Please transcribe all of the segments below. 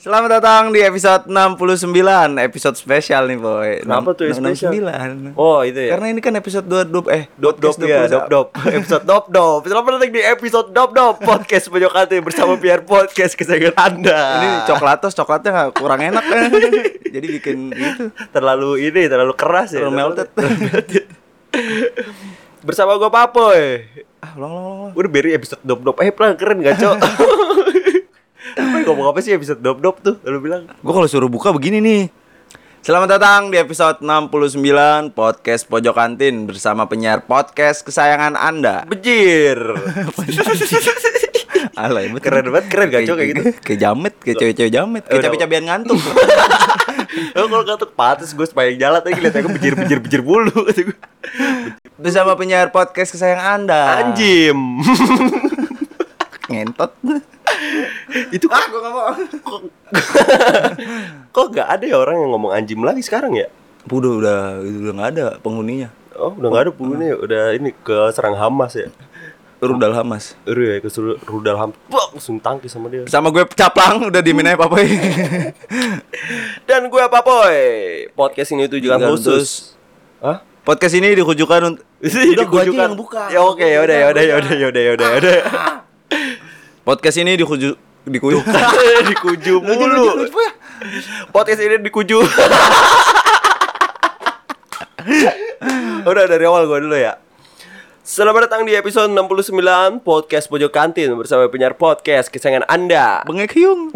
Selamat datang di episode 69 Episode spesial nih boy. Kenapa tuh spesial? 69 Oh itu ya. Karena ini kan episode 22 Eh Dop dop ya 21. dop dop. Episode dop dop. Selamat datang di episode dop dop. Podcast pojok hati bersama biar podcast kesayangan anda. Ini coklatos coklatnya gak kurang enak kan? Jadi bikin gitu. Terlalu ini terlalu keras ya. Terlalu melted. bersama gue papoy. Ah ulang ulang ulang udah beri episode dop dop. Eh pelan keren gak cok Apa ngomong apa sih episode dop dop tuh? Lu bilang. Gue kalau suruh buka begini nih. Selamat datang di episode 69 Podcast Pojok Kantin Bersama penyiar podcast kesayangan anda. Bejir. Alay betul. Keren banget, keren gak, Cok, kayak gitu? Kayak jamet, kayak cewek-cewek jamet Kayak cabe-cabean ngantuk. Lo kalau katuk patus gue supaya jalan. Tadi lihat aku bejir bejir bejir bulu gue. Bersama penyiar podcast kesayangan anda. Anjim. Ngentot Itu Ah gue gak mau Kok gak ada ya orang yang ngomong anjim lagi sekarang ya? Udah, udah, udah gak ada penghuninya. Oh udah gak ada penghuni ya? Udah ini ke serang Hamas ya? Rudal Hamas. Uru ya ke Rudal Hamas Langsung tangkis sama dia. Bersama gue Caplang Udah dimin aja apa Dan gue apa boy? Podcast ini tujuan khusus. Hah? Podcast ini ditujukan untuk Udah gue aja yang buka. Ya oke ya udah ya udah ya udah ya ya ya Podcast ini dikuju Dikuju Dikuju mulu. Podcast ini dikuju. Udah dari awal gue dulu ya. Selamat datang di episode 69 Podcast Pojok Kantin Bersama penyiar podcast kesayangan anda. Bengek hiung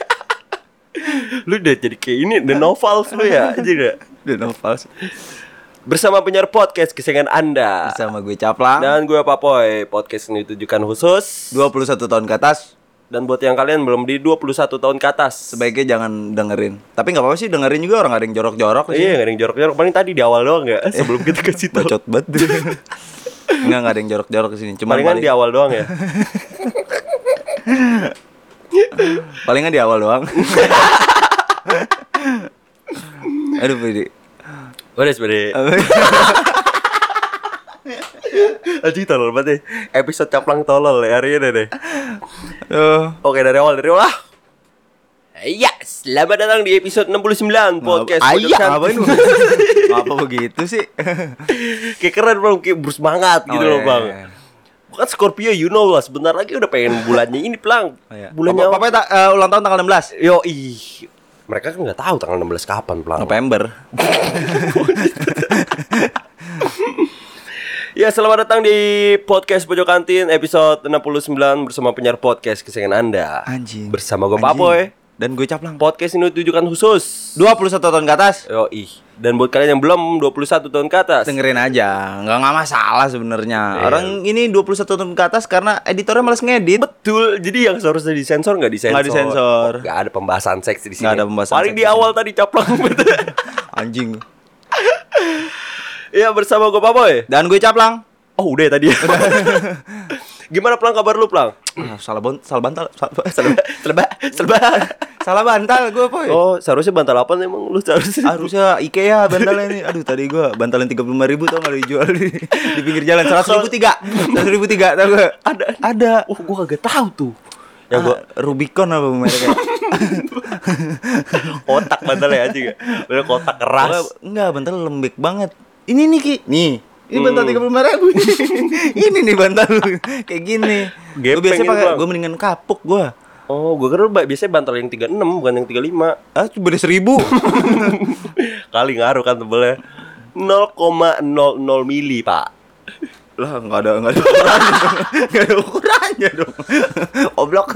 Lu udah jadi kayak ini The Novels lu ya Jadi Udah novel Bersama penyiar podcast kesayangan anda. Bersama gue Caplang. Dan gue Papoy Podcast ini ditujukan khusus. 21 tahun ke atas. Dan buat yang kalian belum di 21 tahun ke atas. Sebaiknya jangan dengerin. Tapi gak apa-apa sih dengerin juga orang gak ada yang jorok-jorok Iya gak ada yang jorok-jorok. Paling tadi di awal doang ya. Sebelum kita kasih tau Bacot banget. Enggak, gak ada yang jorok-jorok di sini. Cuma Palingan paling, di awal doang ya. Palingan di awal doang. Aduh Pidi Udah sebenernya Aji tolol banget deh. Episode caplang tolol ya hari ini deh. Aduh Oke dari awal dari awal. Lah Ya, selamat datang di episode 69 podcast Pojok Ayah, Kantin. ngapain lu? Ngapa begitu sih? Kayak keren bang, kayak bersemangat gitu Oh, loh iya, bang. iya. Bukan Scorpio, you know lah. Sebentar lagi udah pengen bulannya ini pelang Oh, iya. Bulannya Papa, papa tak, eh, ulang tahun tanggal 16 Yo ih Mereka kan nggak tahu tanggal 16 kapan pelang November. Ya selamat datang di podcast Pojok Kantin episode 69 bersama penyiar podcast kesayangan anda. Anjing. Bersama gue. Papoy. Dan gue Caplang. Podcast ini ditujukan khusus. 21 tahun ke atas. Yo ih Dan buat kalian yang belum 21 tahun ke atas. Dengerin aja nggak nggak masalah sebenarnya. Iya. orang ini 21 tahun ke atas karena editornya malas ngedit. Betul, jadi yang seharusnya disensor nggak disensor. Nggak disensor. Nggak ada pembahasan seks di sini. Nggak ada pembahasan Paling di awal tadi caplang anjing. Iya bersama gue Papoy dan gue caplang Oh udah ya tadi. Gimana Plang kabar lu Plang? ah, salah bon salah bantal. Salah, Seleba, seleba, seleba salah bantal gue boy. Oh seharusnya bantal apa emang lu seharusnya. Harusnya IKEA bantalnya ini aduh tadi gue bantalnya tiga puluh ribu tau nggak dijual di, di pinggir jalan? Seratus ribu tiga. seratus ribu tiga tau gak Ada. Ada. Oh gue kagak tahu tuh. Yang gue gue Rubicon apa mereknya kotak bantalnya aja gak? Bener kotak keras. Enggak, enggak bantal lembek banget. Ini nih ki. Nih ini bantal Hmm. tiga puluh ribu ini. Nih bantal kayak gini. Gue biasanya pakai gue mendingan kapuk gue Oh gue kira biasanya bantal yang 36 bukan yang 35 ah cuma beda seribu. Kali ngaruh kan tebelnya. 0,00 mili pak. Lah nggak ada nggak ada ukurannya. Nggak ada ukurannya dong. Oblok.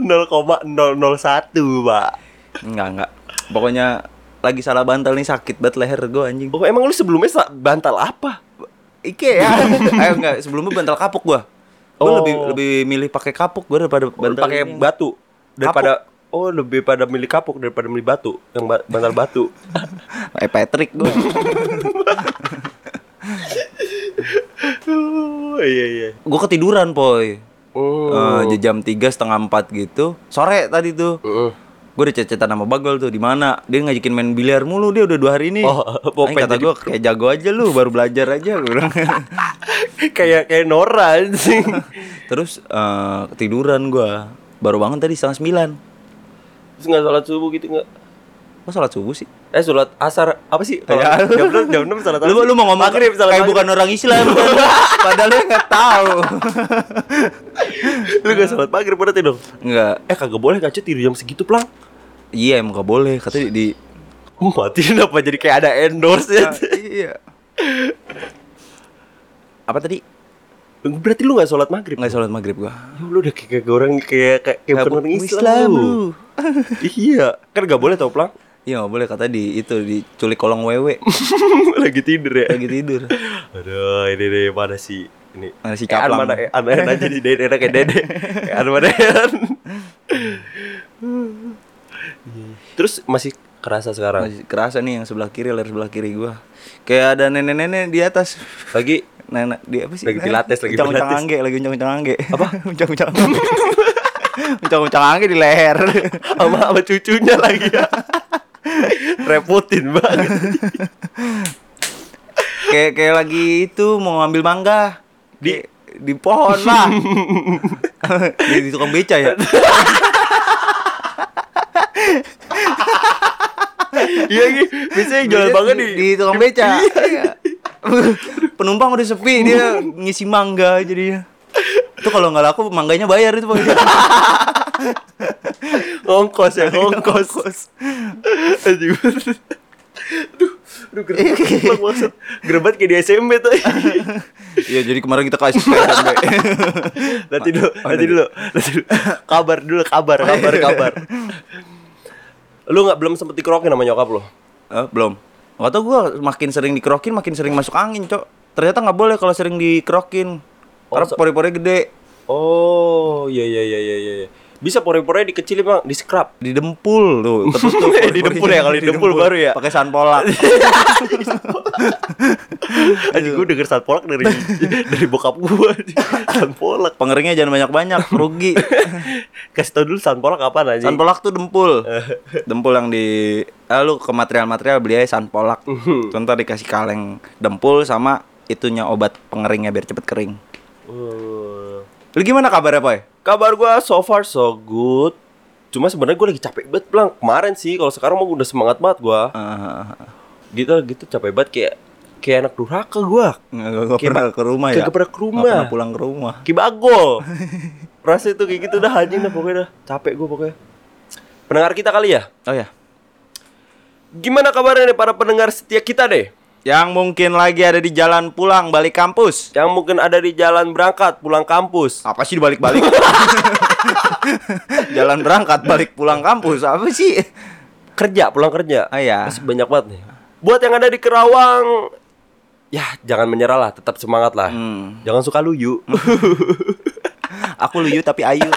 0,001 pak. Nggak nggak. Pokoknya lagi salah bantal nih sakit banget leher gue anjing. Oh emang lu sebelumnya bantal apa? Ike ya? Ayo enggak sebelumnya bantal kapuk gue gue Oh. lebih lebih milih pakai kapuk gue daripada bantal pakai batu. Daripada oh lebih pada milih kapuk daripada milih batu yang ba- bantal batu. Eh Patrick gue oh, iya iya. Gue ketiduran poy. Oh. Eh, jam tiga setengah empat gitu. Sore tadi tuh. Heeh. Gue udah cecetan sama Bagol tuh di mana dia ngajakin main biliar mulu dia udah dua hari ini Oh, Aing kata gue kayak jago aja lu baru belajar aja gue kayak kayak Nora sih terus eh, ketiduran gue baru bangun tadi setengah sembilan Terus nggak sholat subuh gitu nggak? Kok sholat subuh sih? Eh sholat asar apa sih? Ya. Jam enam jam enam sholat apa Lu, lu mau ngomong maghrib sholat kayak bukan orang Islam kan? Padahal lu nggak tahu. Lu nggak sholat maghrib berarti dong? Enggak. Eh kagak boleh kaca tidur jam segitu plang. Iya emang gak boleh. Katanya di, Mati kenapa jadi kayak ada endorse ya? iya. Apa tadi? Berarti lu nggak sholat maghrib? Nggak sholat maghrib gua. Ya, lu udah kayak, kayak orang kayak kayak, kayak bukan orang Islam, Islam, lu. lu. iya, kan gak boleh tau plang. Iya nggak boleh kata di itu diculik kolong wewe Lagi tidur ya. lagi tidur. Aduh, ini deh mana sih ini? Mana si Eh, An Caplang? mana? Eh, An An aja di dede kayak dede. Eh, An mana? An? Terus masih kerasa sekarang. Masih kerasa nih yang sebelah kiri, leher sebelah kiri gua. Kayak ada nenek-nenek di atas. Lagi Nenek di apa sih? Lagi pilates, lagi pilates. angge, lagi uncang-uncang angge. Apa? uncang-uncang angge. uncang-uncang angge di leher. sama sama cucunya lagi ya. Repotin banget. kayak kayak lagi itu mau ngambil mangga di di pohon lah. di, di tukang beca ya. Iya gitu. Biasanya jual banget di, di tukang beca. Iya. Penumpang udah sepi dia ngisi mangga jadinya. Itu kalau nggak laku mangganya bayar itu Pak. ongkos ya, ongkos. Aduh. Aduh, maksud. Gerebat kayak di SMP tuh. Iya jadi kemarin kita kasih SMB. nanti dulu, nanti dulu, nanti dulu. Kabar dulu, kabar, kabar, kabar. Lu nggak belum sempet dikerokin sama nyokap lo? Eh, belum. Gak tau gue makin sering dikerokin makin sering masuk angin cok. Ternyata nggak boleh kalau sering dikerokin. Karena so- pori-pori gede. Oh, iya iya iya iya iya. Bisa pore-pore dikecilin bang, di scrub. Di dempul tuh, ketutup. Di dempul ya, kalau di dempul baru ya? Pakai sanpolak. Aja gue denger saat polak dari dari bokap gue San polak Pengeringnya jangan banyak-banyak, rugi. Kasih tau dulu San polak apa aja Sanpolak tuh dempul. dempul yang di eh, lu ke material-material beli aja sanpolak. Contoh dikasih kaleng dempul sama itunya obat pengeringnya biar cepet kering. Uh, Lu gimana kabarnya, Poy? Kabar gue so far so good. Cuma sebenarnya gue lagi capek banget Blang. Kemarin sih, kalau sekarang mah udah semangat banget gue Eh, Gitu gitu capek banget. Kayak Kayak anak durhaka gue nggak Kayak pernah ke rumah ya? kagak pernah ke rumah. Pernah pulang ke rumah. Kibagol Rasa itu kayak gitu dah anjing dah pokoknya dah. Capek gue pokoknya. Pendengar kita kali ya? Oh ya. Gimana kabarnya nih para pendengar setia kita deh Yang mungkin lagi ada di jalan pulang balik kampus. Yang mungkin ada di jalan berangkat pulang kampus Apa sih dibalik-balik? jalan berangkat balik pulang kampus. Apa sih? Kerja pulang kerja Ah ya. Masih banyak banget nih Buat yang ada di Kerawang Ya jangan menyerah lah Tetap semangat lah Hmm. Jangan suka luyu Aku luyu tapi ayu.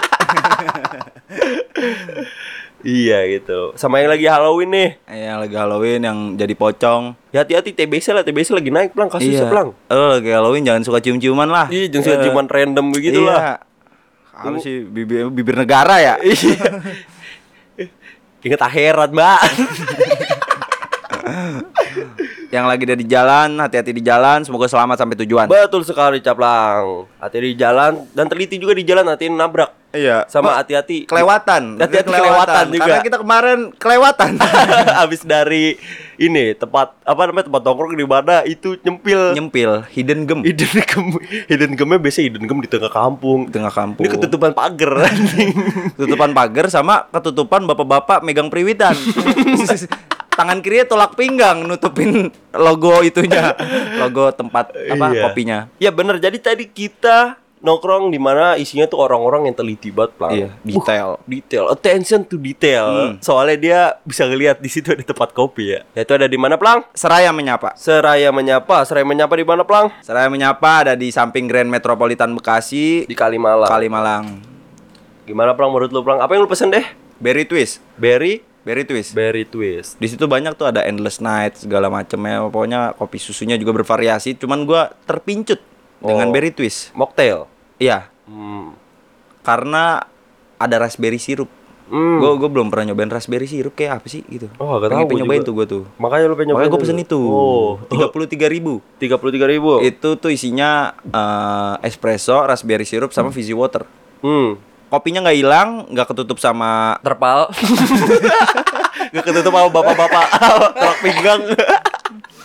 Iya gitu. Sama yang lagi Halloween nih. Eh, yang lagi Halloween yang jadi pocong. Ya hati-hati TBC lah. TBC lagi naik pelang Kasusnya pelang Lo lagi Halloween jangan suka cium-ciuman lah. Iya jangan suka cuman random begitu iya. lah. Apa sih bibir, bibir negara ya? Iya. Ingat akhirat mbak yang lagi ada di jalan, hati-hati di jalan, semoga selamat sampai tujuan. Betul sekali Caplang Hati di jalan Dan teliti juga di jalan Hati nabrak iya. Sama hati-hati kelewatan. Hati-hati kelewatan juga. Karena kita kemarin kelewatan. Habis dari ini tempat apa namanya tempat nongkrong di mana itu nyempil Nyempil, hidden gem hidden gem hidden gemnya biasa hidden gem di tengah kampung di tengah kampung. ini ketutupan pagar anjing Tutupan pagar sama ketutupan bapak-bapak megang periwitan. Tangan kirinya tolak pinggang nutupin logo itunya, logo tempat apa Iya. kopinya. ya bener jadi tadi kita nongkrong di mana isinya tuh orang-orang yang teliti banget Plang. Iya, detail. Uh, detail attention to detail Hmm. soalnya dia bisa ngelihat di situ ada tempat kopi ya ya itu ada di mana Plang Seraya menyapa. Seraya menyapa Seraya menyapa di mana Plang Seraya menyapa ada di samping Grand Metropolitan Bekasi, di Kalimalang Kalimalang. gimana Plang menurut lu Plang apa yang lu pesen deh Berry Twist, berry Berry Twist. berry twist Di situ banyak tuh ada Endless Night segala macamnya. Pokoknya kopi susunya juga bervariasi. Cuman gua terpincut dengan Oh. Berry Twist. mocktail Iya, hmm. karena ada raspberry sirup. Hmm. Gue gue belum pernah nyobain raspberry sirup kayak apa sih gitu. Oh, gak Pengen tahu nyobain juga. tuh gue tuh. Makanya lu pengen Makanya gue nyobain pesen itu. Oh. Tiga puluh tiga ribu. Tiga puluh tiga ribu. Itu tuh isinya eh, espresso, raspberry sirup sama fizzy water. Hmm. Kopinya nggak hilang, nggak ketutup sama Terpal. Gak ketutup sama bapak-bapak telak pinggang.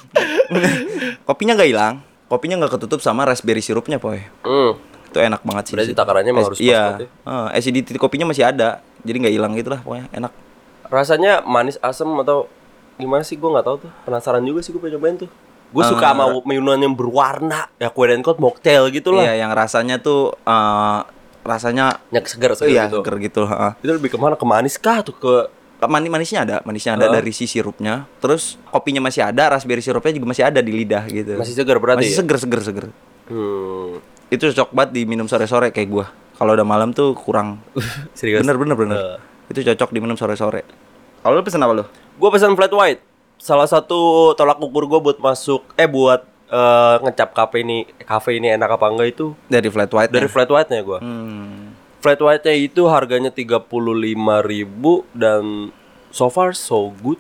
kopinya nggak hilang, kopinya nggak ketutup sama raspberry sirupnya, poy. Hmm. Itu enak banget sih. Berarti takarannya emang harus pas Iya. Eh, acidity kopinya masih ada, jadi nggak hilang gitu lah, pokoknya enak. Rasanya manis asam atau gimana sih gue nggak tahu tuh. Penasaran juga sih gue pengen cobain tuh. Gue Eh, suka sama minuman yang berwarna. Ya kue dan kot mocktail gitu lah. Iya, yang rasanya tuh eh, rasanya Nyak segar segar iya, gitu. seger gitu. heeh. Itu lebih ke mana? Ke manis kah tuh ke Manis manisnya ada, manisnya ada Heeh. dari si sirupnya. Terus kopinya masih ada, raspberry sirupnya juga masih ada di lidah gitu. masih segar berarti? Masih ya? seger seger seger. Hmm. Itu cocok banget diminum sore-sore kayak gua. Kalau udah malam tuh kurang. Serius. bener bener bener. Eh. Itu cocok diminum sore-sore. Kalau lu pesen apa lu? Gue pesan flat white. Salah satu tolak ukur gue buat masuk eh buat eh, ngecap kafe ini kafe ini enak apa enggak itu Dari flat white. dari flat white-nya gue. Hmm. Flat white-nya itu harganya 35.000 dan so far so good.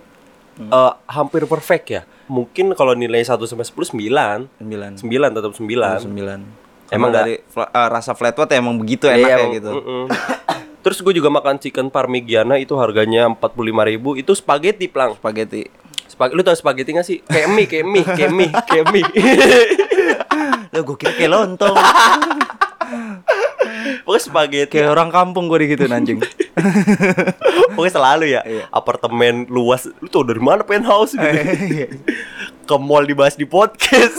Hmm. Eh, hampir perfect ya. Mungkin kalau nilai 1 sampai 10 9. 9. 9 tetap 9. 9. Emang Emang dari fla- eh, rasa flat white emang begitu Iya, enak ya gitu. mm-mm. Terus gue juga makan chicken parmigiana itu harganya 45.000 itu spaghetti plang. Spaghetti. Spag lu tau spaghetti gak sih? Kayak mie, kayak mie, kayak mie, kayak mie. Lah gua kira kayak lontong. Pokoknya spaghetti. kayak orang kampung gua digituin anjing. Pokoknya selalu ya. Iya. Apartemen luas. Lu tau dari mana penthouse gitu. Iya. Ke mall dibahas di podcast.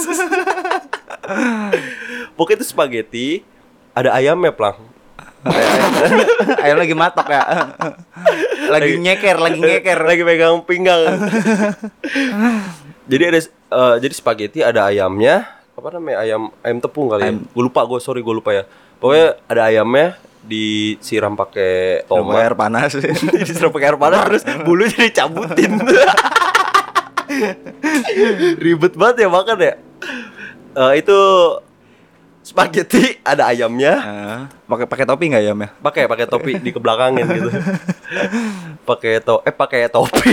Pokoknya itu spaghetti ada ayamnya plang. Ayam lagi matok ya. lagi nyeker, lagi nyeker. lagi pegang pinggang. jadi ada eh, jadi spaghetti ada ayamnya. Apa namanya? Ayam ayam tepung kali ya. Gue lupa gue, sorry gue lupa ya. Pokoknya ada ayamnya disiram pakai Tomat air panas. disiram pakai air panas terus bulu jadi cabutin. Ribet banget ya makan ya. Eh, itu spaghetti ada ayamnya, Ah, pakai pakai topi nggak ayamnya? pakai pakai topi di kebelakangin gitu. pakai to eh pakai topi.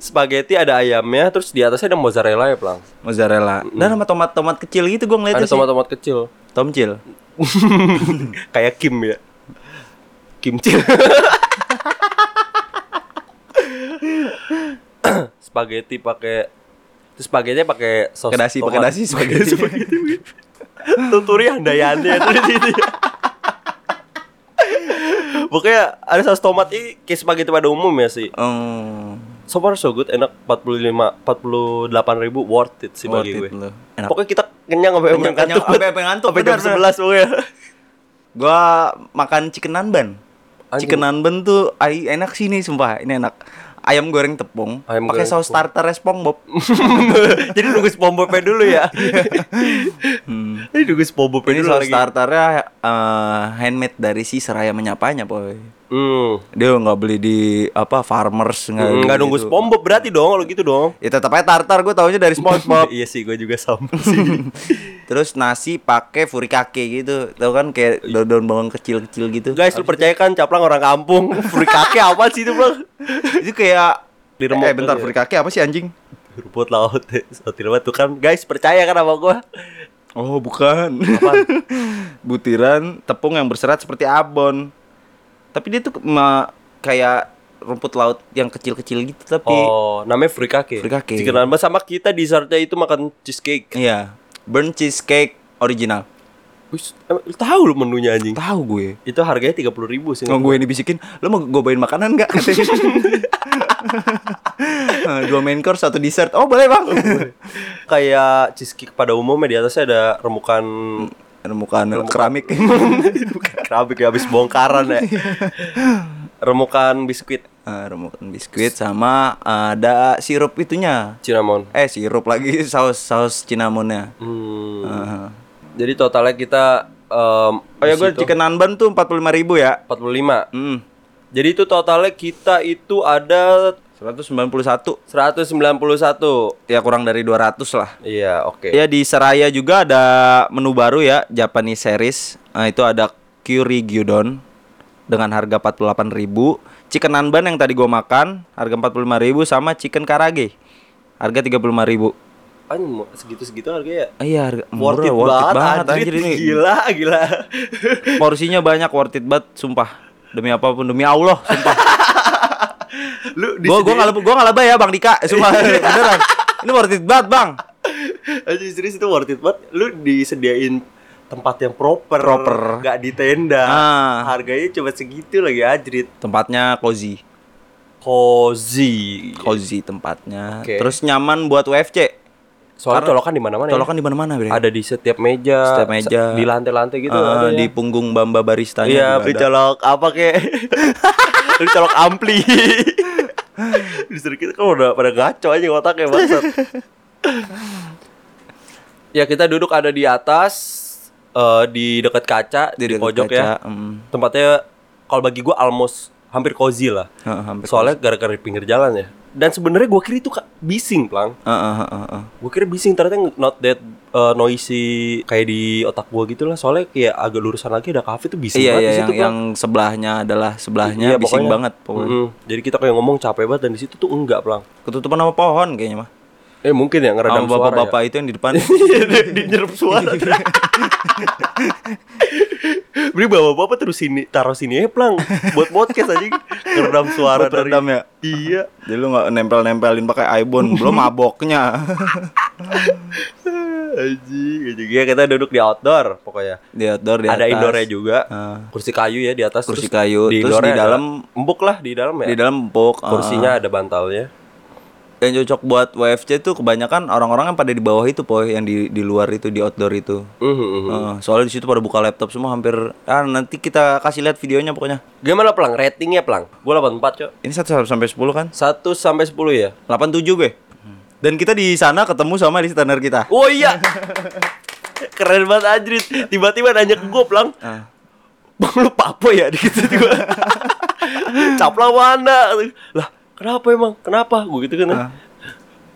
spaghetti ada ayamnya, terus di atasnya ada mozzarella ya, Plang. Mozzarella. Dan sama tomat-tomat kecil gitu gua ngeliatnya Ada tomat-tomat kecil. sih. Tomcil. Kayak Kim ya. Kimcil. spaghetti pakai terus spaghetti pakai sos Pakai dasi, pakai dasi spaghetti. Tuturi handayane terus itu. Pokoknya ada saus tomat ini kayak spaghetti pada umum ya sih. Oh, So far so good, enak 45 48 ribu worth it sih worth bagi it gue. Enak. Pokoknya kita kenyang sampai Kenyang- ngantuk. sampai- ngantuk, Sampai jam benar, benar. 11 pokoknya. Gua makan chicken nanban. Chicken nanban tuh ai, enak sih nih sumpah. Ini enak. Ayam goreng tepung, pakai saus tepung. starter SpongeBob. Jadi nunggu SpongeBob dulu ya. Ini nunggu SpongeBob Hmm. Ini dulu saus lagi. starternya eh, handmade dari si Seraya menyapanya, boy. Hmm. Dia nggak beli di apa farmers nggak Nggak beli nunggu gitu. SpongeBob berarti dong kalau gitu dong. Ya tetap aja tartar gue taunya dari SpongeBob. iya sih, gue juga sama sih. Terus nasi pakai furikake gitu. Tahu kan kayak daun-daun bawang kecil-kecil gitu. Guys, lu percaya kan caplang orang kampung? Furikake apa sih itu, Bang? itu kayak Di remote eh bentar ya? furikake apa sih anjing? Rumput laut. Sotil banget tuh kan. Guys, percaya kan sama gua? Oh, bukan. Butiran tepung yang berserat seperti abon. Tapi dia tuh ma- kayak rumput laut yang kecil-kecil gitu tapi Oh, namanya furikake. Furikake. Jika sama kita dessertnya itu makan cheesecake. iya, burnt cheesecake original. Lu tahu lu menunya anjing. Tahu gue. Itu harganya 30 ribu sih. Nggak gue yang dibisikin, lo mau gue bawain makanan nggak? Eh, Dua main course, satu dessert. Oh boleh bang. Kayak cheesecake pada umumnya di atasnya ada remukan Remukan keramik. keramik ya habis bongkaran ya. remukan biskuit Eh, remukan biskuit sama ada sirup itunya. cinnamon. Eh sirup lagi saus saus cinnamonnya. Hmm. Heeh. Jadi totalnya kita em, Oh ya gue chicken nanban tuh 45.000 ribu ya. 45. Hmm. Jadi itu totalnya kita itu ada 191 191. ya kurang dari 200 lah. Iya, oke. Ya di Seraya juga ada menu baru ya Japanese series. Nah, itu ada curry gyudon dengan harga 48.000. Chicken nanban yang tadi gua makan harga 45.000 sama chicken karage harga 35.000. anjing segitu-segitu harganya Ah, Iya, harga worth murah, it worth it banget, banget anjir, anjir ini. Gila, gila. Porsinya banyak, worth it banget, sumpah. Demi apa pun, demi Allah, sumpah. Lu gua gua nggak gua nggak lebay ya, Bang Dika. Sumpah beneran. Ini worth it banget, Bang. Anjir serius itu worth it banget. Lu disediain tempat yang proper, Proper. gak di tenda. Ah. Harganya cuma segitu lagi ajrit. Tempatnya cozy. Cozy. Cozy tempatnya. Oke. Terus nyaman buat UFC. Soalnya Karena- colokan di mana-mana. Colokan di mana-mana, Bre. ya? Ada di setiap meja. Setiap meja. Di lantai-lantai gitu Eh, ada ya. di punggung Bamba baristanya. Iya, juga beli ada. colok apa kek? beli colok ampli. di sini kita kan udah pada ngaco aja otaknya bangsat. ya kita duduk ada di atas eh, di dekat kaca di, Di pojok kaca, ya. mm. Tempatnya kalau bagi gua almost hampir cozy lah. Heeh, hampir Soalnya gara-gara di pinggir jalan ya. Dan sebenarnya gua kira itu Kak, bising, Plang. Heeh, heeh, heeh. Gue kira bising ternyata not that uh, noisy kayak di otak gua gitu lah. Soalnya kayak agak lurusan lagi ada cafe tuh bising Iya, banget iya di yang, yang sebelahnya adalah sebelahnya Iya, bising pokoknya. banget pokoknya. Mm-mm. Jadi kita kayak ngomong capek banget dan di situ tuh enggak, Plang. Ketutupan sama pohon kayaknya mah. Eh mungkin ya ngeredam Sama suara bapak-bapak itu yang di depan. ya. di nyerap suara. Beri bapak-bapak terus sini taruh sini ya, Plang. Buat podcast aja ngeredam suara Buat redam ya? Iya. Jadi lu nggak nempel-nempelin pakai ibon, belum maboknya. Anjing, anjing. Ya kita duduk di outdoor pokoknya. di outdoor di Ada atas. indoornya juga. Ah. Kursi kayu ya di atas. Kursi Terus kayu, terus indoornya di dalam- empuk lah di dalam ya. Di dalam empuk. Kursinya ada bantalnya. Yang cocok buat WFC tuh kebanyakan orang-orang yang pada di bawah itu poy yang di di luar itu di outdoor itu. Mhm. Eh, soalnya di situ pada buka laptop semua hampir ah nanti kita kasih lihat videonya pokoknya. Gimana Plang? Ratingnya Plang? Gue 84, Cok. Ini 1 sampai 10 kan? 1 sampai 10 ya? 87 gue. Dan kita di sana ketemu sama di standar kita. Oh iya. Keren banget Ajrit. Tiba-tiba nanya ke gue, Plang. Ah. Bang lu papo ya gitu gue. Caplang mana? Lah, kenapa emang? Kenapa? Gue gitu kan. Ah.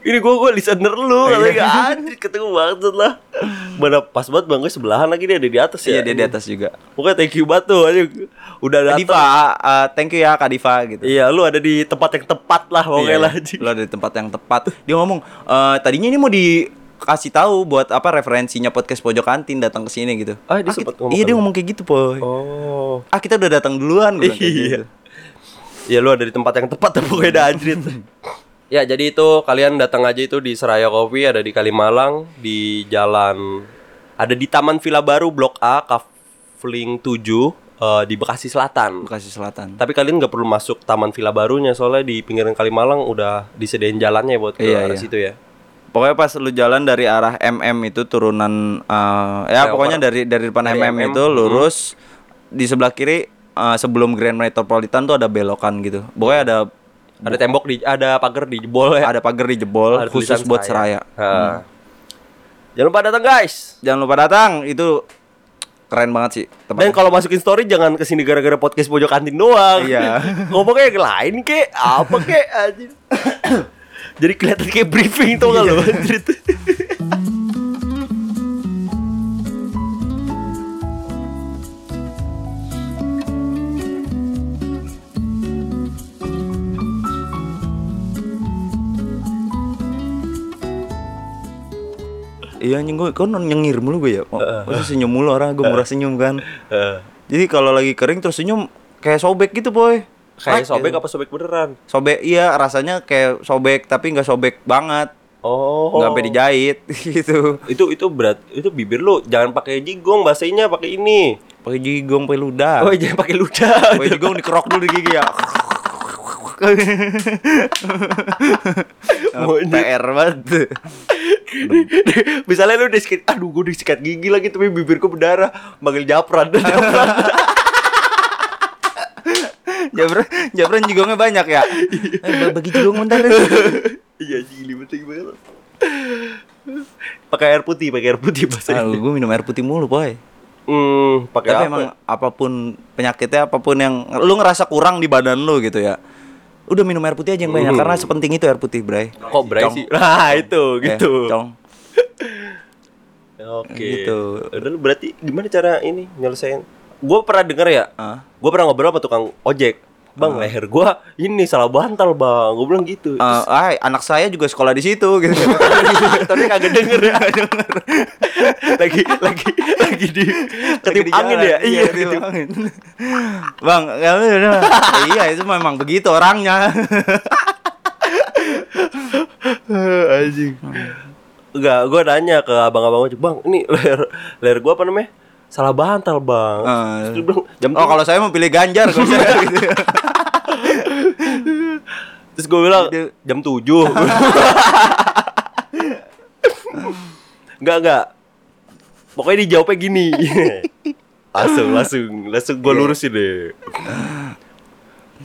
Ini gue gue listener lu katanya Ajrit ketemu banget lah. Mana pas banget bang gue sebelahan lagi dia ada di atas ya. Iya dia di atas juga. Pokoknya thank you banget tuh aja. Udah datang. Diva, ah, thank you ya Kak Diva gitu. Iya, lu ada di tempat yang tepat lah pokoknya Iya, lah. Lo ada di tempat yang tepat. Dia ngomong, "Eh, tadinya ini mau dikasih tahu buat apa referensinya podcast pojok kantin datang ke sini gitu. Ah, dia kita- sempet ngomong Iya kan? dia ngomong kayak gitu, Poy. Oh. Ah, kita udah datang duluan Iya. gitu. Ya lu ada di tempat yang tepat tuh pokoknya dah anjrit. ya jadi itu kalian datang aja itu di Seraya Coffee ada di Kalimalang di jalan ada di Taman Villa Baru Blok A Kafling 7 eh, di Bekasi Selatan. Bekasi Selatan. Tapi kalian nggak perlu masuk Taman Villa Barunya soalnya di pinggiran Kalimalang udah disediain jalannya buat ke Iya, arah iya. situ ya. Pokoknya pas lu jalan dari arah MM itu turunan eh, ya Flyover. pokoknya dari dari depan Dari MM, MM, itu lurus di sebelah kiri eh, sebelum Grand Metropolitan tuh ada belokan gitu. Pokoknya ada Ada tembok di ada pagar di jebol ya. ada pagar di jebol Ada khusus buat Seraya. Ha. Jangan lupa datang guys. Jangan lupa datang, itu keren banget sih. Dan tempatnya. kalau masukin story jangan ke sini gara-gara podcast pojok kantin doang. Iya. Ngomongnya yang lain kek, apa kek anjir. Jadi kelihatan kayak briefing tuh Iya. kalau anjir. Iya anjing gue kok nyengir mulu gue ya. Oh, Masa senyum mulu orang gue murah senyum kan. Jadi kalau lagi kering terus senyum kayak sobek gitu, boy. kayak sobek gitu. apa sobek beneran? Sobek iya rasanya kayak sobek tapi nggak sobek banget. Oh. nggak sampai dijahit gitu. Itu itu berat. Itu bibir lu jangan pakai jigong, bahasanya pakai ini. Pakai jigong, pakai ludah. Oh, jangan pakai ludah. Pakai jigong dikerok dulu di gigi ya. Monyet. PR banget. Misalnya lu udah sikat, aduh gue udah sikat gigi lagi tapi bibirku berdarah, manggil japran, japran. Jabran, Jabran jigongnya banyak ya. Eh, bagi jigong bentar. Iya gili betul banget. Pakai air putih, pakai air putih bahasa Aduh, gue minum air putih mulu, boy. Hmm, pakai Tapi apa? emang apa pun penyakitnya, apa pun yang lu ngerasa kurang di badan lu gitu ya. Udah minum air putih aja yang banyak karena sepenting itu air putih, Bray. Kok berai Cong. sih? Nah, itu Eh, gitu. cong. Oke. Gitu. Udah lu berarti gimana cara ini nyelesain? Gue pernah denger ya. Ah. Gue pernah ngobrol sama tukang ojek. Bang, leher gua ini salah bantal, Bang. Gua bilang gitu. Eh, ay, anak saya juga sekolah di situ gitu. Tapi kagak denger ya. lagi lagi lagi di ketip Lagi di angin jalan. ya. Iya, ketip ketip angin. Bang, ya iya itu memang begitu orangnya. Anjing. Enggak, gua nanya ke abang-abang "Bang, ini leher leher gua apa namanya? Salah bantal, Bang." Terus dia bilang, "Jam Oh, kalau saya mau pilih Ganjar kalau saya gitu. Terus gue bilang jam 7 Enggak enggak Pokoknya dijawabnya gini Langsung langsung Langsung gue lurusin deh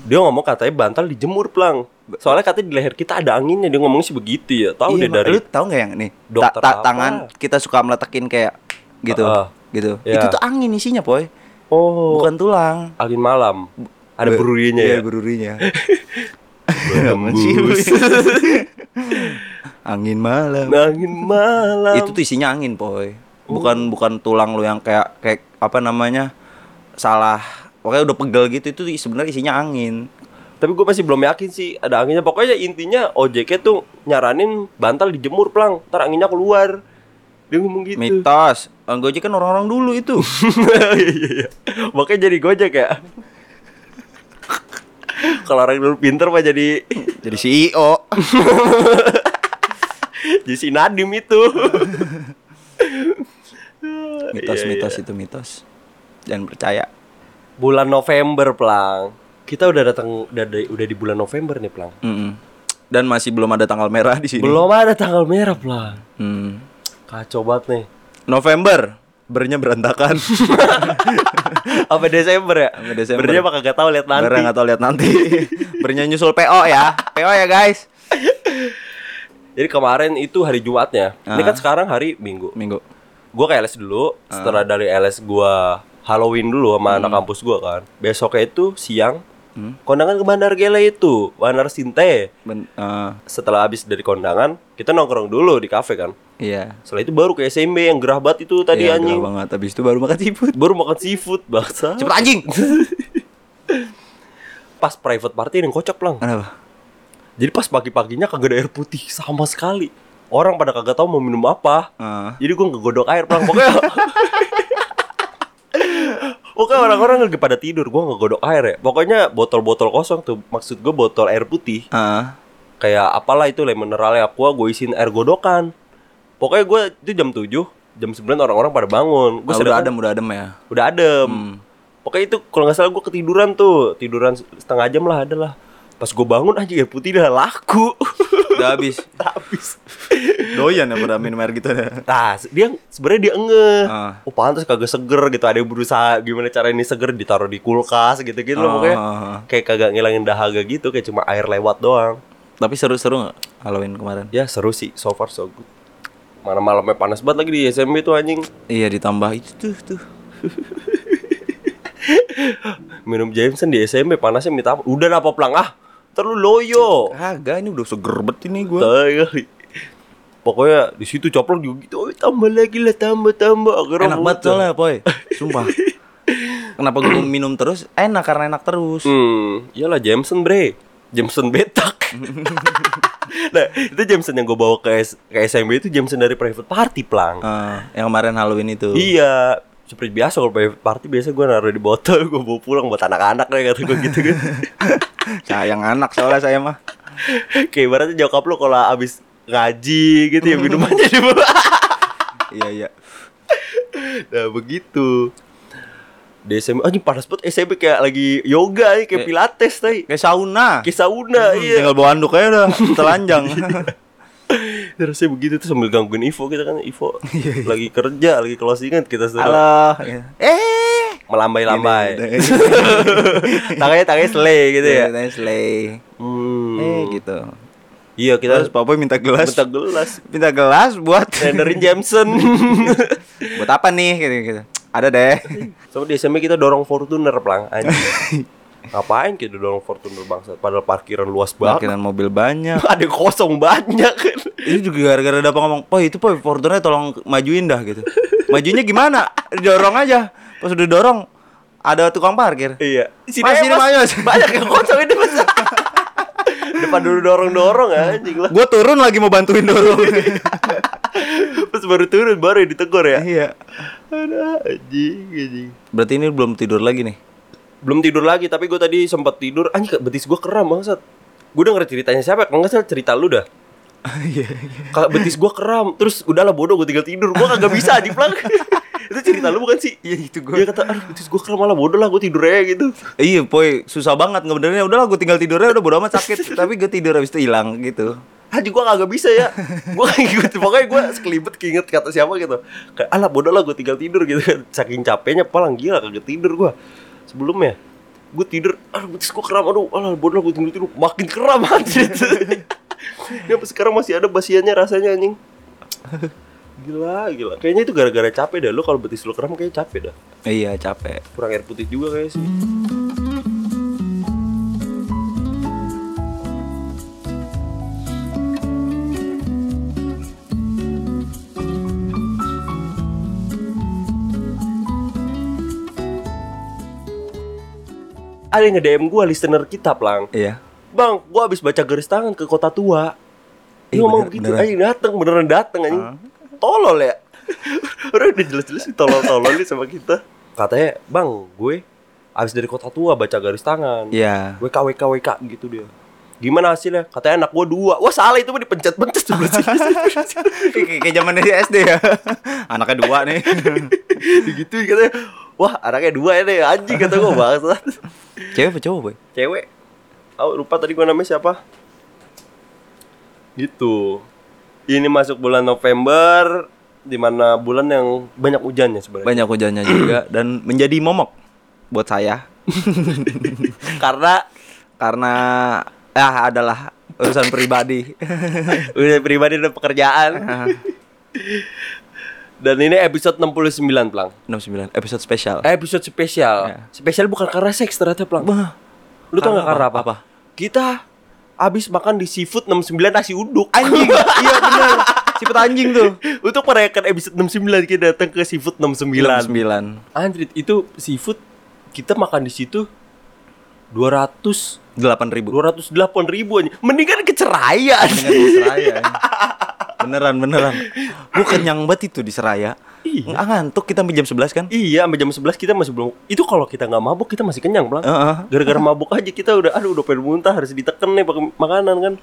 Dia ngomong katanya bantal dijemur plang Soalnya katanya di leher kita ada anginnya Dia ngomongnya sih begitu ya Tahu Iya, deh dari Lu tahu nggak yang nih? Ta- Dokter ta- apa? tangan kita suka meletekin kayak gitu. Ah, gitu. iya. Itu tuh angin isinya, Poy. Oh Bukan tulang. Angin malam Ada Be- berurinya iya, ya berurinya. Berembus. angin malam. Angin malam Itu tuh isinya angin, Poy. Bukan bukan tulang lu yang kayak kayak apa namanya? salah pokoknya udah pegel gitu itu sebenarnya isinya angin. Tapi gue masih belum yakin sih ada anginnya. Pokoknya intinya ojeknya tuh nyaranin bantal dijemur plang, ntar anginnya keluar. Dia ngomong gitu. Mitos. Eh, Gojek kan orang-orang dulu itu. Iya iya iya. Makanya jadi gojek ya. Kalau orang dulu pinter mah jadi Jadi CEO. jadi si Nadim itu. Mitos-mitos Iya, iya. itu mitos. Jangan percaya. Bulan November plang. Kita udah datang udah di, udah di bulan November nih plang. Mm-mm. Dan masih belum ada tanggal merah di sini. Belum ada tanggal merah plang. Hmm. Kacau banget nih. November bernya berantakan. Apa Desember ya? Apa Desember? Berarti apa kagak tahu lihat nanti. Bernya nggak tahu lihat nanti. bernya nyusul PO ya. PO ya guys. Jadi kemarin itu hari Jumatnya. Ini Ah. kan sekarang hari Minggu. Minggu. Gua ke LS dulu. Setelah dari LS gua Halloween dulu sama anak kampus gua kan. Besoknya itu siang kondangan ke Bandar Gele itu, Bandar Sinte. Ben- eh, Setelah habis dari kondangan, kita nongkrong dulu di kafe kan. iya. Setelah itu baru ke SMB yang gerah banget itu tadi Iya, anjing. gerah banget. Habis itu baru makan seafood. Baru makan seafood, bangsa. Cepet anjing. Pas private party yang kocak lang. Kenapa? Jadi pas pagi-paginya kagak ada air putih sama sekali. Orang pada kagak tahu mau minum apa. Eh, Jadi gue ngegodok air pelang Pokoknya Pokoknya orang-orang lagi pada tidur Gue ngegodok air ya. Pokoknya botol-botol kosong tuh Maksud gue botol air putih. Eh, Kayak apalah itu lemon mineralnya Aqua Gue isiin air godokan. Pokoknya gue itu jam 7 Jam 9 orang-orang pada bangun. Gue ah, udah adem, udah adem ya. Udah adem. Hmm. Pokoknya itu kalau nggak salah gue ketiduran tuh. Tiduran setengah jam lah adalah Pas gue bangun aja air putih udah laku Udah habis. Habis Doyan ya pada minum air gitu ya. Nah, dia sebenarnya dia ngeh. Ah. Oh, pantas kagak seger gitu. Ada yang berusaha gimana cara ini seger ditaruh di kulkas gitu-gitu loh Oh. pokoknya. Kayak kagak ngilangin dahaga gitu, kayak cuma air lewat doang. Tapi seru-seru nggak Halloween kemarin? Ya, seru sih. So far so good. Mana malamnya panas banget lagi di SMB tuh anjing. Iya ditambah itu tuh tuh. Minum Jameson di SMB panasnya minta apa? Udah apa pelang ah. Terlalu loyo. Kagak ini udah seger banget ini kali. Pokoknya di situ coplok juga gitu. Oh, tambah lagi lah, tambah tambah. Akhirnya Enak banget soalnya, Poy. Sumpah. Kenapa gue minum terus? Enak karena enak terus. Hmm, iyalah Jameson bre Jameson betak Nah, itu Jameson yang gue bawa ke, S- ke SMB itu Jameson dari private party, Plang Eh, yang kemarin Halloween itu. Iya, seperti biasa kalau private party biasa gue naruh di botol, gue bawa pulang buat anak-anak deh kata gue gitu kan Sayang anak soalnya saya mah. Kayak ibaratnya nyokap lo kalau abis ngaji gitu ya minumannya di bawah iya iya. Nah, begitu Di SMB, anjing panas banget SMB kayak lagi yoga nih, kayak pilates tadi Kayak sauna. Kayak sauna, iya Tinggal bawa anduk aja udah telanjang. Rasanya begitu tuh sambil gangguin Ivo kita kan Ivo lagi kerja lagi closingan kita sudah Halo. Eh. melambai-lambai tangannya tangannya selai gitu ya Tanya slay. hmm. Eh gitu. iya kita Papa minta gelas. minta gelas Minta gelas buat tenderin Jameson buat apa nih gitu gitu. Ada deh. sama di SMP kita dorong Fortuner pelang anjing ngapain kita dorong Fortuner bangsa padahal parkiran luas banget Parkiran mobil banyak. ada yang kosong banyak kan Itu juga gara-gara ada apa ngomong, "Oh, itu Poy, Fortuner tolong majuin dah gitu." Majuinnya gimana? Dorong aja. Pas udah dorong ada tukang parkir. Iya. Sini Mas, sini, Mas. Mas. Banyak yang kosong ini Mas. Depan dulu dorong-dorong anjing lah. Gue turun lagi mau bantuin dorong. Terus baru turun baru ditegur ya. iya. Ada anjing anjing. Berarti ini belum tidur lagi nih. Belum tidur lagi tapi gue tadi sempat tidur anjing betis gue kram bangsat. Gue denger ceritanya siapa? Kalau nggak salah cerita lu dah. Iya. Kalau betis gue kram, terus udahlah bodoh gue tinggal tidur. Gue kagak bisa anjing plak. itu cerita lu bukan sih? Iya itu Dia kata, aduh betis gue kram malah bodoh lah gue tidur aja gitu. Iya, poy, susah banget ngebenernya. Udahlah gue tinggal tidurnya udah bodo amat sakit, tapi gue tidur habis itu hilang gitu. Haji gue kagak bisa ya Gue ikut Pokoknya gue sekelibet keinget kata siapa gitu Kayak alah bodoh lah gue tinggal tidur gitu kan Saking capeknya palang gila kagak tidur gue Sebelumnya Gue tidur Aduh betis gue keram Aduh alah bodoh gue tinggal tidur Makin anjir. Ini sampai sekarang masih ada basiannya rasanya anjing? Gila gila. Kayaknya itu gara-gara capek dah Lu kalau betis lu keram kayaknya capek dah. Iya, capek. Kurang air putih juga kayaknya sih Ada yang nge-DM gue listener kita Plang Iya. Bang, gua habis baca garis tangan ke kota tua. Dia ngomong begitu, anjing dateng, beneran dateng anjing. Tolol ya. Orang udah jelas-jelas tolol-tolol nih sama kita. Katanya, "Bang, gue habis dari kota tua baca garis tangan." Iya. WK WK WK gitu dia. Gimana hasilnya? Katanya anak gua dua. Wah salah itu mah dipencet-pencet sebelah sini. Kayak zaman SD ya. Anaknya dua nih. Digituin katanya. Wah anaknya dua ya deh anjing kata gua bangsat. Cewek apa cowok, boy? Cewek. Oh lupa tadi gua namanya siapa? Gitu. Ini masuk bulan November di mana bulan yang banyak hujannya sebenarnya. Banyak hujannya juga dan menjadi momok buat saya Karena karena ya adalah urusan pribadi. udah pribadi dan pekerjaan. Dan ini episode 69, Plang. 69 episode spesial. Eh, episode spesial. Ya. Spesial bukan karena seks ternyata, Plang. Wah, Lu tau gak karena apa? apa? Kita abis makan di seafood 69 nasi uduk. anjing. iya benar. Sipet anjing tuh. Untuk merayakan episode 69 kita datang ke seafood 69. 9 Anjrit, itu seafood kita makan di situ 200 delapan ribu. 208 ribu aja. Mendingan ke Ceraya. Dengan di Seraya. beneran beneran. Gue kenyang banget itu di Seraya. Iya. Nggak ngantuk kita sampai jam 11 kan? Iya, sampai jam 11 kita masih belum. Itu kalau kita nggak mabuk kita masih kenyang, Bang. Heeh. Gara-gara mabuk aja kita udah aduh udah pengen muntah harus diteken nih pakai makanan kan.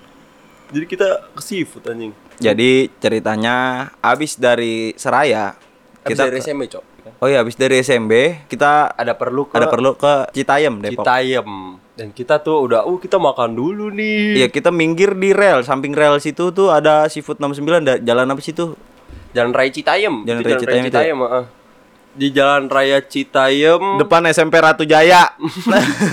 Jadi kita ke seafood anjing. Jadi ceritanya abis dari Seraya Kita kita dari SMP, Cok. Oh iya abis dari SMB kita Ada perlu ke ada perlu ke Citayam Depok. Citayam. Dan kita tuh udah, uh kita makan dulu nih. Iya kita minggir di rel samping rel situ tuh ada seafood 69 da- jalan apa situ? Jalan Raya Citayam. Jalan Itu Raya Citayam itu ya? heeh. Di Jalan Raya Citayam. Depan SMP Ratu Jaya.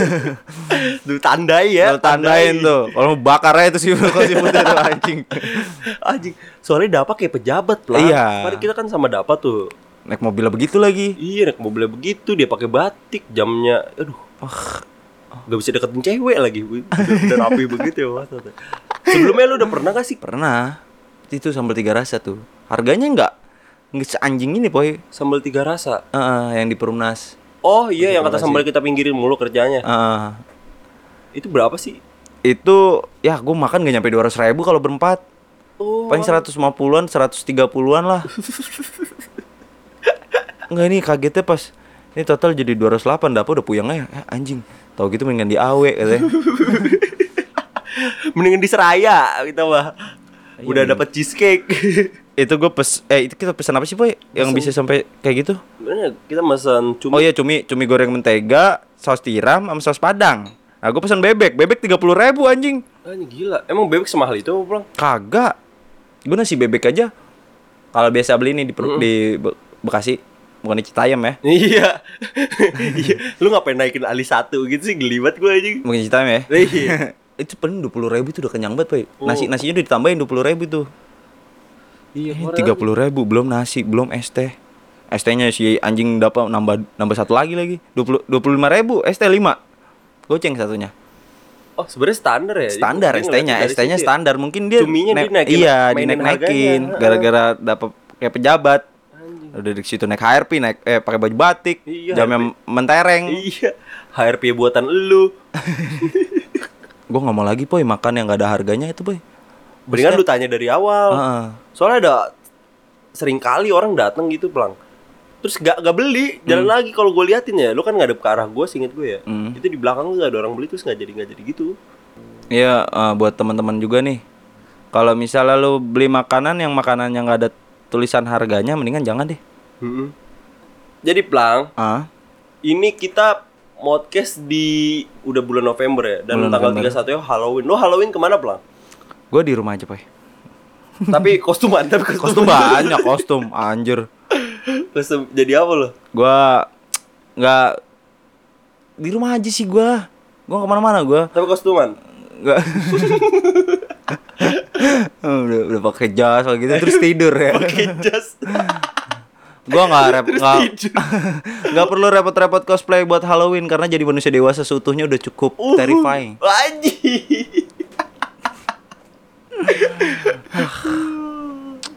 Tuh tandai ya. Lo tandain tuh. Kalau mau bakar aja itu sih kalau seafoodnya tuh anjing. Anjing. Soalnya dapat kayak pejabat lah. Iya. Kemarin kita kan sama dapat tuh. Naik mobil begitu lagi. Iya, naik mobilnya begitu, dia pakai batik, jamnya, aduh, Gak bisa deketin cewek lagi, udah, udah rapi begitu ya Mas. Sebelumnya lu udah pernah gak sih Pernah. Itu sambal tiga rasa tuh. Harganya enggak nggak seanjing ini, Boy. sambal tiga rasa? Heeh, yang di Perumnas. Oh iya, yang kata sambal kita pinggirin mulu kerjanya. Heeh. Itu berapa sih? itu ya gue makan gak nyampe 200 ribu kalau berempat Oh, paling 150-an 130-an lah Enggak ini kagetnya pas ini total jadi 208 dapur udah puyeng aja. Eh, anjing. Tahu gitu mendingan di AW katanya. Mendingan di Seraya kita mah. Iya, Udah dapat cheesecake. itu gue pes eh itu kita pesan apa sih boy? Yang bisa sampai kayak gitu? Kita pesan cumi. oh iya cumi. Cumi goreng mentega saus tiram sama saus padang. Nah gue pesan bebek. Bebek 30 ribu anjing. Ini gila. Emang bebek semahal itu apa, Bang? kagak. Gue nasi bebek aja. Kalau biasa beli nih di, Per- di Be- Bekasi bukan di Citayam ya Iya. Iya. Lu ngapain naikin ali satu gitu sih gelibat gue anjing. Bukan Citayam ya Iya. itu paling dua puluh ribu itu udah kenyang banget pak Oh. nasi nasinya udah ditambahin dua puluh ribu tuh Iya, tiga puluh ribu belum nasi belum es teh es tehnya si anjing dapat nambah nambah satu lagi lagi dua puluh dua puluh lima ribu es teh lima goceng satunya Oh, sebenarnya standar ya. standar Dia es tehnya ngeliatnya es dari tehnya situ ya? standar mungkin dia Cuminya naik- iya dinaik naikin gara-gara dapat kayak pejabat. Udah di situ naik HRP, naik eh pakai baju batik, Iya, jamnya mentereng. Iya. HRP buatan elu. Gue nggak mau lagi poy makan yang gak ada harganya itu poy. Mendingan lu tanya dari awal. Heeh. Soalnya ada sering kali orang datang gitu pelang. Terus gak, gak beli, jalan lagi kalau gue liatin ya, lu kan ngadep ke arah gue, singkat gue ya. Hmm. Itu di belakang lu gak ada orang beli terus nggak jadi nggak jadi gitu. Iya eh, buat teman-teman juga nih. Kalau misalnya lu beli makanan yang makanan yang gak ada tulisan harganya, mendingan jangan deh. Mm-mm. Jadi pelang, Ah, ini kita podcast di udah bulan November ya dan Bulan tanggal November. 31 ya Halloween. Lu Halloween ke mana pelang? gue di rumah aja poy. tapi kostuman, tapi Kostum kostum, banyak kostum, anjir. kostum jadi apa lo? Gua nggak di rumah aja sih gua. Gua ke mana-mana gua. Tapi kostuman. Nggak. udah udah pakai jas gitu terus tidur ya. Pakai jas. Gua nggak rep nggak nggak perlu repot-repot cosplay buat Halloween karena jadi manusia dewasa seutuhnya udah cukup terrifying. Anjing.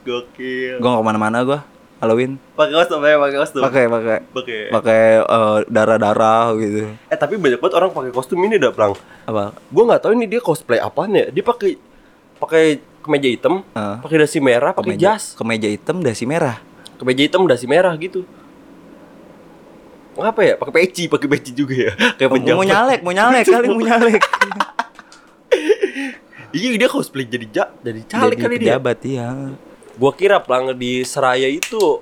Gokil. Gua nggak ke mana-mana gua Halloween. Pakai kostum ya, pakai kostum. Pakai pakai Pakai. pakai eh, darah-darah gitu. Eh tapi banyak banget orang pakai kostum ini dah, Plang. Apa? Gua nggak tahu ini dia cosplay apaan ya. Dia pakai pakai kemeja hitam, Ah. pakai dasi merah, pakai Kemeja, jas. kemeja hitam dasi merah. Kemeja hitam dasi merah gitu. Ngapa ya? Pakai peci, pakai peci juga ya. Kayak Mau, penjabat. mau nyalek, mau nyalek kali mau nyalek. Iya, dia cosplay jadi ja, jadi caleg kali dia. pejabat iya. Gua kira plang di Seraya itu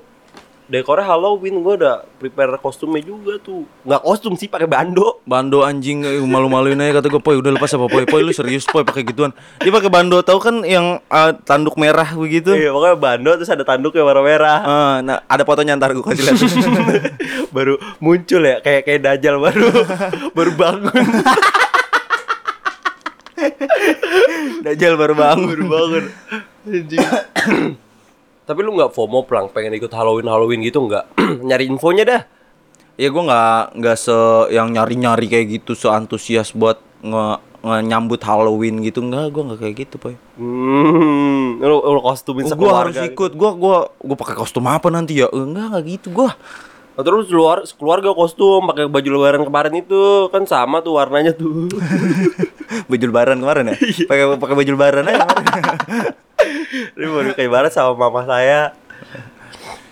dekornya Halloween gua udah prepare kostumnya juga tuh. Nggak kostum sih, pakai bando. Bando anjing eh, malu-maluin aja kata gue, "Poy, udah lepas apa, Poy? Poy, lu serius, Poy, pakai gituan." Dia pakai bando tahu kan yang eh, tanduk merah begitu. Iya, pokoknya bando terus ada tanduknya warna merah. Eh, nah, ada fotonya ntar gue kasih lihat. baru muncul ya kayak kayak dajal baru baru bangun Dajjal baru bangun. baru bangun Anjing. Tapi lu nggak FOMO plang pengen ikut Halloween Halloween gitu nggak nyari infonya dah Ya gue nggak nggak se yang nyari-nyari kayak gitu, se antusias buat nge, nge- nyambut Halloween gitu enggak, gue nggak kayak gitu, Poy. hmm lu, lu kostumin gue sekeluarga harus ikut, gue gua gua pakai kostum apa nanti ya? Enggak, enggak gitu gue. Oh, terus luar keluarga kostum pakai baju lebaran kemarin itu kan sama tuh warnanya tuh baju lebaran kemarin ya? Pakai pakai baju lebaran aja kemarin. ini baru kayak barat sama mama saya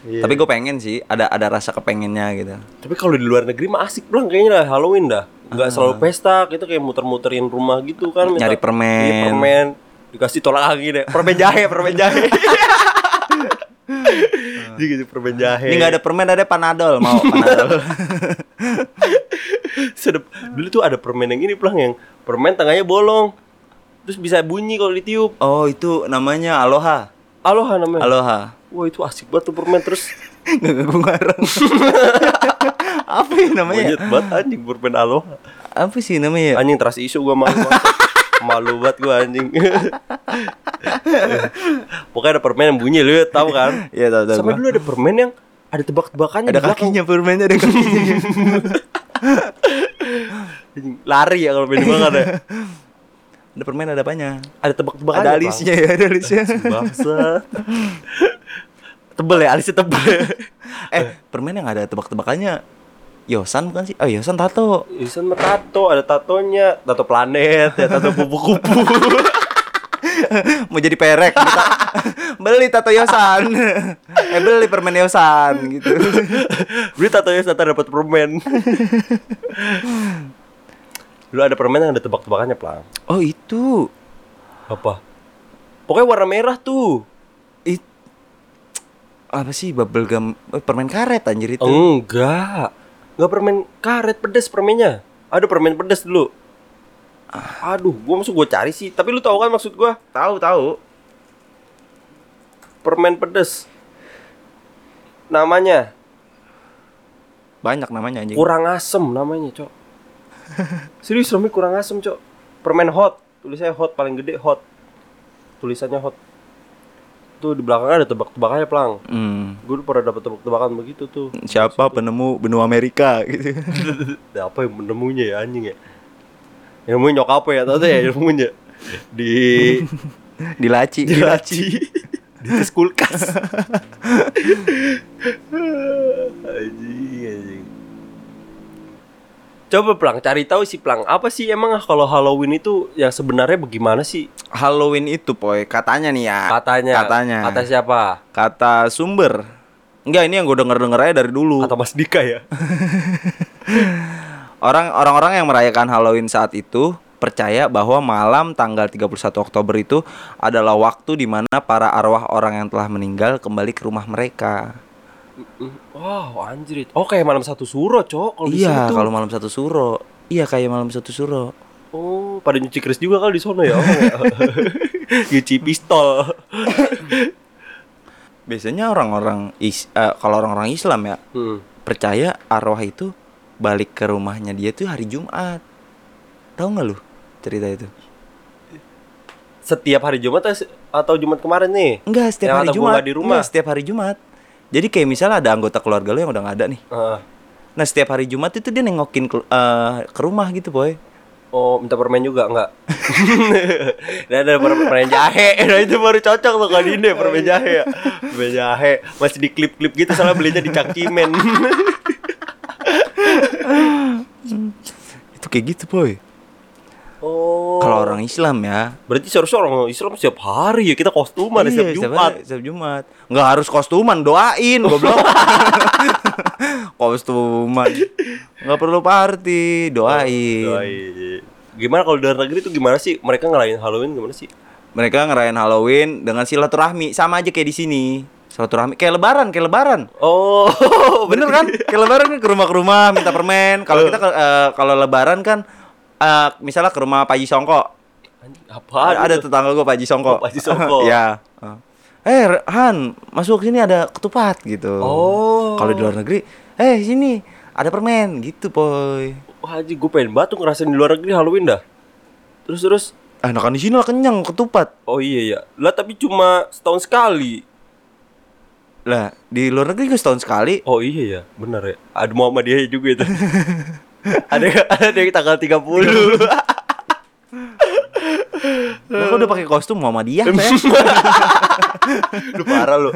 Iya. Tapi gue pengen sih, ada ada rasa kepengennya gitu. Tapi kalau di luar negeri mah asik bang kayaknya lah Halloween dah. Nggak selalu pesta, kita kayak muter-muterin rumah gitu kan. Ah. Nyari permen. Iya permen. Dikasih tolak angin deh. Permen jahe, permen jahe. Jadi gitu permen jahe. Ini nggak ada permen, ada panadol, mau panadol. Sedep. Dulu tuh ada permen yang ini pelang yang permen tengahnya bolong. Terus bisa bunyi kalau ditiup. oh itu namanya aloha. Aloha namanya. Aloha. Wah itu asik banget tuh permen terus Nggak gue ngarang. apa ya namanya? monyet banget anjing permen aloha. Apa sih namanya? Anjing trust isu gua malu banget. malu banget gua anjing. Pokoknya ada permen yang bunyi lu tahu kan? Iya tahu tahu. Sampai dulu ada permen yang ada tebak-tebakannya Ada kakinya permennya ada kakinya. Lari ya kalau main banget ya. Ada permen ada apanya? Ada tebak-tebakannya. Ada Bang. alisnya ya, ada alisnya. Bangsa. tebel ya, alisnya tebel. eh, permen yang ada tebak-tebakannya Yosan bukan sih? Oh, Yosan tato. Isan mah tato, ada tatonya, tato planet, ya tato kupu-kupu. Mau jadi perek kita beli tato Yosan. eh, beli permen Yosan gitu. Beli tatonya ternyata dapat permen. Dulu ada permen yang ada tebak-tebakannya, Plang. Oh, itu. Apa? Pokoknya warna merah tuh. It apa sih bubble gum eh, permen karet anjir itu. Enggak. Enggak permen karet pedes permennya. Ada permen pedes dulu. Aduh, gua masuk gua cari sih. Tapi lu tahu kan maksud gua? Tahu tahu. Permen pedes. Namanya Banyak namanya anjing. kurang asem namanya, Cok. Serius namanya kurang asem, Cok. Permen hot. Tulisannya hot paling gede hot. Tulisannya hot. Tuh di belakangnya ada tebak-tebakannya, Plang. Hmm. Gue pernah dapet tebak-tebakan begitu tuh. Siapa penemu benua Amerika gitu. Ada apa yang menemunya ya anjing ya? Yang nemuin nyokap ya tau ya yang nemunya di Di laci. di laci. Di kulkas. anjing. Coba Plang, cari tahu sih Plang, apa sih emang kalau Halloween itu yang sebenarnya bagaimana sih? Halloween itu, Poy, katanya nih ya. Katanya. Katanya. Kata siapa? Kata sumber. Enggak, ini yang gue denger-denger aja dari dulu. Kata Mas Dika ya. Orang orang-orang yang merayakan Halloween saat itu percaya bahwa malam tanggal 31 Oktober itu adalah waktu di mana para arwah orang yang telah meninggal kembali ke rumah mereka. Wow, anjrit. Oh, kayak malam satu suro, Cok. Kalau iya, kalau malam satu suro. Iya, kayak malam satu suro. Oh, pada nyuci keris juga kali di sono ya. Nyuci pistol. Biasanya orang-orang is eh, kalau orang-orang Islam ya Hmm. percaya arwah itu balik ke rumahnya dia tuh hari Jumat. Tahu nggak lu cerita itu? Setiap hari Jumat atau- Jumat kemarin nih? Enggak, setiap Yang hari Jumat. di rumah? Enggak, setiap hari Jumat. Jadi kayak misalnya ada anggota keluarga lu yang udah nggak ada nih. Ah. Nah, setiap hari Jumat itu dia nengokin ke, eh, ke rumah gitu, boy. Oh, minta permen juga enggak? Nah, ada per- permen jahe. Nah, itu baru cocok tuh kalau ini permen jahe ya. Permen jahe masih di klip-klip gitu salah belinya di Cak Cimen. Itu kayak gitu, boy. Oh. Kalau orang Islam ya. berarti seharusnya orang Islam setiap hari ya kita kostuman ya, Iya, setiap Jumat. hari- Setiap Jumat. Nggak harus kostuman, doain, goblok. kostuman. Nggak perlu party, doain. Doain. Gimana kalau di luar negeri tuh gimana sih? Mereka ngelain Halloween gimana sih? Mereka ngerayain Halloween dengan silaturahmi, sama aja kayak di sini. Silaturahmi kayak lebaran, kayak lebaran. Oh, Bener kan? Kayak lebaran kan ke rumah ke rumah minta permen. Kalau kita ke- eh, kalau lebaran kan eh, misalnya ke rumah Pak Haji Songko. Apaan? ada itu? tetangga gue Pak Haji Songko. Oh, Pak Haji Songko. ya. Eh, Han, masuk sini ada ketupat gitu. Oh. Kalau di luar negeri, eh sini ada permen gitu, boy. Wah, Haji, gue pengen batu ngerasain di luar negeri Halloween dah. Terus terus. Ah, nah kan di sini lah kenyang ketupat. Oh iya ya. Lah tapi cuma setahun sekali. Lah, di luar negeri gue setahun sekali. Oh iya ya, benar ya. Ada Muhammadiyah juga itu. ada ada yang tanggal 30. Lah kok udah pakai kostum Muhammadiyah, saya. lu parah lu.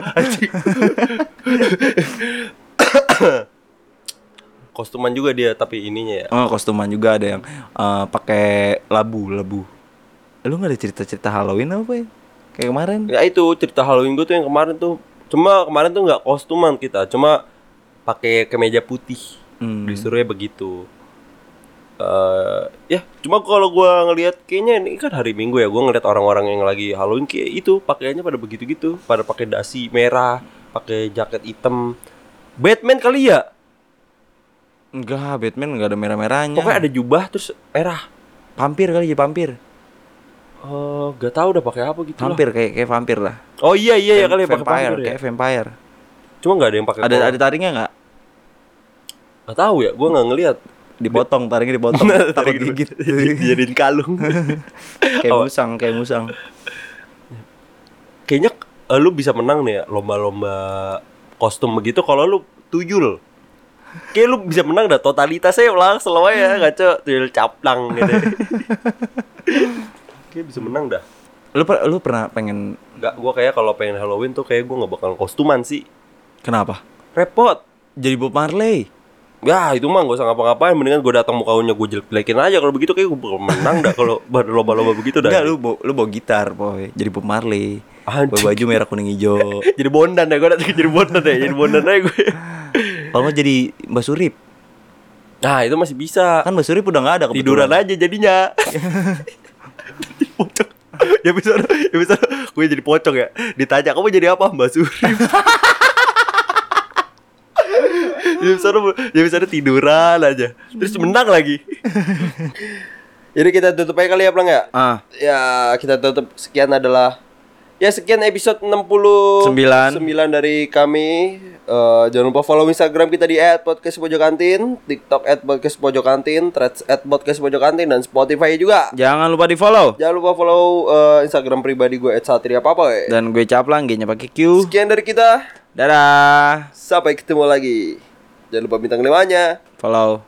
Kostuman juga dia tapi ininya ya. Oh, kostuman juga ada yang eh, pakai labu, labu. Eh, Lu gak ada cerita-cerita Halloween apa ya? Kayak kemarin? Ya itu cerita Halloween gue tuh yang kemarin tuh. Cuma kemarin tuh nggak kostuman kita, cuma pakai kemeja putih. Hmm. Disuruhnya begitu. eh ya cuma kalau gua ngelihat kayaknya ini kan hari Minggu ya gua ngelihat orang-orang yang lagi Halloween kayak itu pakaiannya pada begitu gitu pada pakai dasi merah pakai jaket hitam Batman kali ya Enggak, Batman enggak ada merah-merahnya. pokoknya ada jubah terus merah vampir kali ya, vampir. Eh, gak tahu udah pakai apa gitu lah. Vampir kayak kayak vampir lah. oh iya iya ya kali ya pakai vampire, vampir ya kayak vampire. cuma nggak ada yang pakai Ada ada taringnya nggak? Nggak tahu ya gua nggak ngelihat. Dipotong, taringnya dipotong, takut gigit. dijadiin kalung. Kayak Oh. musang, kayak musang. kayaknya eh, lu bisa menang nih ya lomba-lomba kostum begitu. Kalau lu tuyul. Kayak lu bisa menang dah totalitasnya lah selalu ya ngaco tuyul caplang gitu. Kayak bisa menang dah. Lu per- lu pernah pengen Enggak, gua kayak kalau pengen Halloween tuh kayak gua nggak bakal kostuman sih. Kenapa? repot. Jadi Bob Marley. Ya itu mah gak usah ngapa-ngapain mendingan gua datang mukanya gue jelek-jelekin aja kalau begitu kayak gue menang dah kalau ber- lomba-lomba begitu dah Enggak, lu lu bawa gitar, boy. Jadi Bob Marley. Anjing. Bawa baju merah kuning hijau. jadi bondan ya gue datang jadi bondan ya jadi bondan aja gue Kalau jadi Mbak Surip. nah itu masih bisa Kan Mbak Surip udah nggak ada tiduran aja jadinya Jadi pocong ya bisa ya bisa gue jadi pocong ya ditanya kamu jadi apa mbak Suri ya bisa ya bisa tiduran aja terus menang lagi jadi kita tutup aja kali ya Plang ya Ah, ya kita tutup sekian adalah ya sekian episode 69 Sembilan. dari kami Eh, jangan lupa follow Instagram kita di @podcastpojokantin, TikTok @podcastpojokantin, Threads @podcastpojokantin dan Spotify juga. jangan lupa di-follow. Jangan lupa follow eh, Instagram pribadi gue @satria papoy. Dan gue caplang G-nya pakai Q. Sekian dari kita. Dadah. Sampai ketemu lagi. Jangan lupa bintang limanya. Follow.